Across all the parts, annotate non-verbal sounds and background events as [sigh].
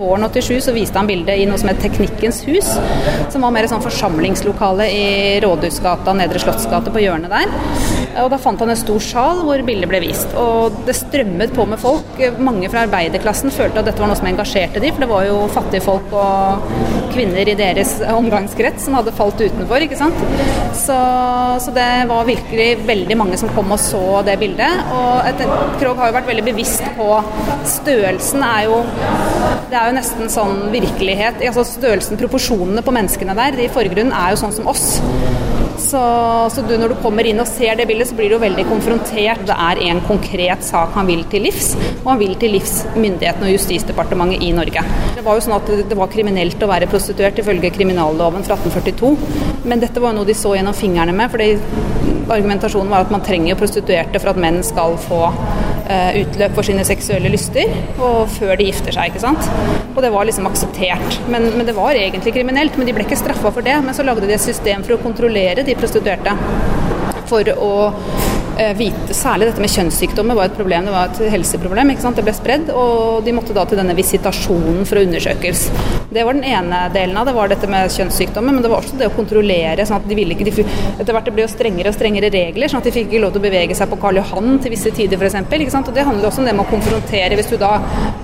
Våren 87 så viste han bildet i noe som het Teknikkens hus, som var mer et sånn forsamlingslokale i Rådhusgata, Nedre Slottsgate på hjørnet der. Og Da fant han en stor sal hvor bildet ble vist. Og det strømmet på med folk. Mange fra arbeiderklassen følte at dette var noe som engasjerte dem, for det var jo fattige folk og kvinner i deres omgangskrets som hadde falt utenfor, ikke sant. Så, så det var virkelig veldig mange som kom og så det bildet. Og et, Krogh har jo vært veldig bevisst på størrelsen er jo det er jo nesten sånn virkelighet. altså Størrelsen, proporsjonene på menneskene der i forgrunnen er jo sånn som oss. Så, så du, når du kommer inn og ser det bildet, så blir du veldig konfrontert. Det er en konkret sak han vil til livs, og han vil til livs myndighetene og Justisdepartementet i Norge. Det var jo sånn at det var kriminelt å være prostituert ifølge kriminalloven fra 1842, men dette var jo noe de så gjennom fingrene med. fordi Argumentasjonen var at man trenger prostituerte for at menn skal få utløp for sine seksuelle lyster og før de gifter seg. ikke sant? Og det var liksom akseptert. Men, men det var egentlig kriminelt. Men de ble ikke straffa for det. Men så lagde de et system for å kontrollere de prostituerte. For å Eh, vite Særlig dette med kjønnssykdommer var et problem. Det var et helseproblem. Det ble spredd, og de måtte da til denne visitasjonen for å undersøkes. Det var den ene delen av det, var dette med kjønnssykdommer, men det var også det å kontrollere. sånn at de ville ikke, de, Etter hvert det ble jo strengere og strengere regler, sånn at de fikk ikke lov til å bevege seg på Karl Johan til visse tider f.eks. Og det handler også om det med å konfrontere. Hvis du da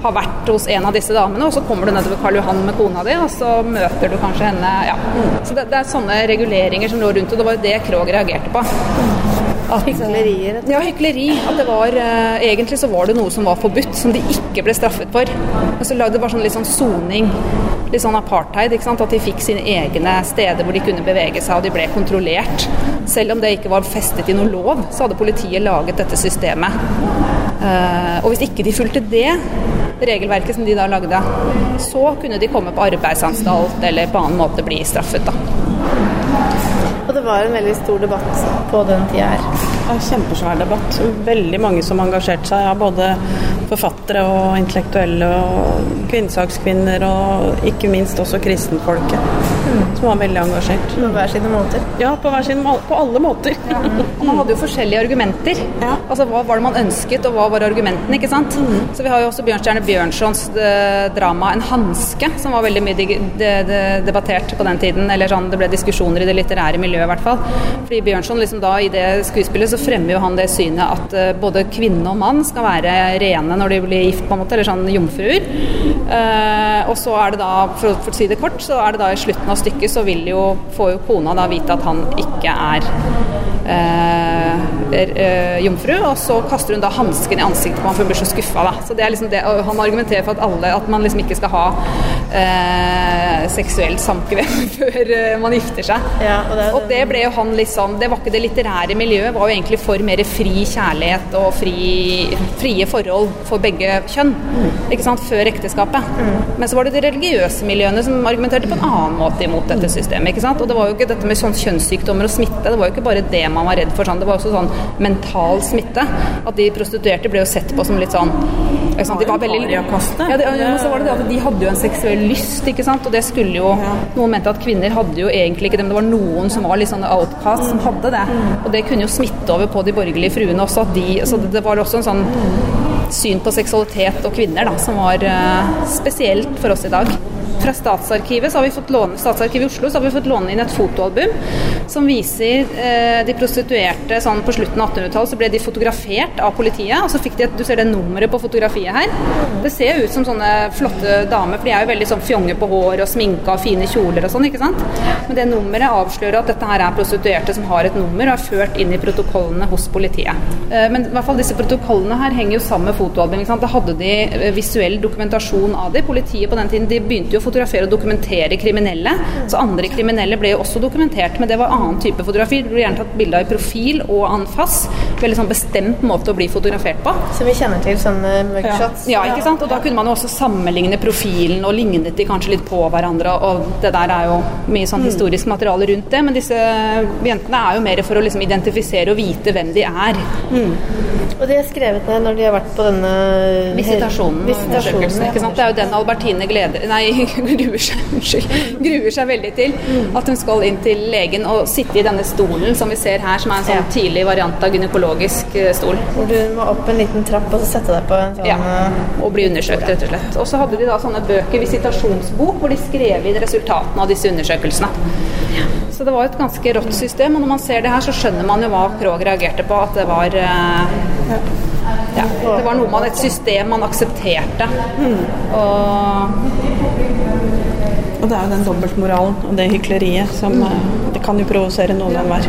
har vært hos en av disse damene, og så kommer du nedover Karl Johan med kona di, og så møter du kanskje henne ja. Så det, det er sånne reguleringer som lå rundt, og det var jo det Krog reagerte på. At, Hyklerier? Ja, hykleri. At det var eh, Egentlig så var det noe som var forbudt, som de ikke ble straffet for. Og så lagde det bare sånn litt sånn soning. Litt sånn apartheid. ikke sant? At de fikk sine egne steder hvor de kunne bevege seg, og de ble kontrollert. Selv om det ikke var festet i noen lov, så hadde politiet laget dette systemet. Eh, og hvis ikke de fulgte det regelverket som de da lagde, så kunne de komme på arbeidsanstalt eller på annen måte bli straffet. da. Og det var en veldig stor debatt på den tida her. Ja, kjempesvær debatt. Veldig mange som engasjerte seg. Ja, både forfattere og intellektuelle og kvinnesakskvinner og ikke minst også kristenfolket. Mm. Som var veldig engasjert. På hver sine måter? Ja, på, hver sin, på alle måter. Ja. [laughs] Man hadde jo forskjellige argumenter. Ja. Altså Hva var det man ønsket, og hva var argumentene? ikke sant? Mm. Så vi har jo også Bjørnstjerne Bjørnsons eh, drama 'En hanske', som var veldig mye de, de, de, debattert på den tiden. Eller sånn, det ble diskusjoner i det litterære miljøet, i hvert fall. Fordi Bjørnson liksom da i det skuespillet så fremmer jo han det synet at uh, både kvinne og mann skal være rene når de blir gift, på en måte, eller sånn jomfruer. Eh, og så er det da, for, for, å si det kort, så er det da i slutten av stykket så vil jo, får jo kona da vite at han ikke er eh, jomfru, og så kaster hun da hansken i ansiktet på ham for hun blir så skuffa. Liksom han argumenterer for at alle, at man liksom ikke skal ha seksuelt samkvem [laughs] før man gifter seg. Ja, og, det, og, det, ble jo han liksom Det var ikke det litterære miljøet, var jo egentlig for mer fri kjærlighet og fri, frie forhold for begge kjønn. Mm. Ikke sant? Før ekteskapet. Mm. Men så var det de religiøse miljøene som argumenterte på en annen måte imot dette systemet. ikke sant? Og det var jo ikke dette med sånn kjønnssykdommer og smitte, det var jo ikke bare det man var redd for. Sånn. Det var også sånn mental smitte. At de prostituerte ble jo sett på som litt sånn? De var veldig ja, det, men så var det det at De hadde jo en seksuell lyst, ikke sant? og det skulle jo Noen mente at kvinner hadde jo egentlig ikke det, men det var noen som var litt sånn outcast, som hadde det. Og det kunne jo smitte over på de borgerlige fruene også. At de, så det var også en sånn syn på seksualitet og kvinner da, som var uh, spesielt for oss i dag. Fra Statsarkivet, låne, Statsarkivet i Oslo så har vi fått låne inn et fotoalbum som viser eh, de prostituerte sånn på slutten av 1800-tallet. Så ble de fotografert av politiet, og så fikk de et, du ser det nummeret på fotografiet her. Det ser jo ut som sånne flotte damer, for de er jo veldig sånn fjonge på hår og sminka og fine kjoler og sånn, ikke sant. Men det nummeret avslører at dette her er prostituerte som har et nummer og er ført inn i protokollene hos politiet. Eh, men i hvert fall disse protokollene her henger jo sammen med fotoalbum. Da hadde de eh, visuell dokumentasjon av det. Politiet på den tiden de begynte jo å fotografere og dokumentere kriminelle. Så andre kriminelle ble jo også dokumentert, men det var annen type fotografi. Det ble gjerne tatt bilde av i profil og anfass. Veldig sånn bestemt måte å bli fotografert på. Som vi kjenner til sånne mugshots? Ja. ja, ikke sant. Og da kunne man jo også sammenligne profilen, og lignet de kanskje litt på hverandre. Og det der er jo mye sånn mm. historisk materiale rundt det. Men disse jentene er jo mer for å liksom identifisere og vite hvem de er. Mm. Og de er skrevet ned når de har vært på denne Visitasjonen. Visitasjonen. Det er jo den Albertine gleder Nei, [laughs] gruer seg, unnskyld, gruer seg veldig til at hun skal inn til legen og sitte i denne stolen som vi ser her, som er en sånn Ja. tidlig variant av gynekologisk eh, stol. Hvor du må opp en liten trapp og så sette deg på en sånn Ja, eh, og bli undersøkt, rett og slett. Og så hadde de da sånne bøker, visitasjonsbok, hvor de skrev inn resultatene av disse undersøkelsene. Så det var et ganske rått system, og når man ser det her, så skjønner man jo hva Krog reagerte på, at det var eh, ja, det var noe man, et system man aksepterte. Og Og det er jo den dobbeltmoralen og det hykleriet som mm. Det kan jo provosere noen enhver.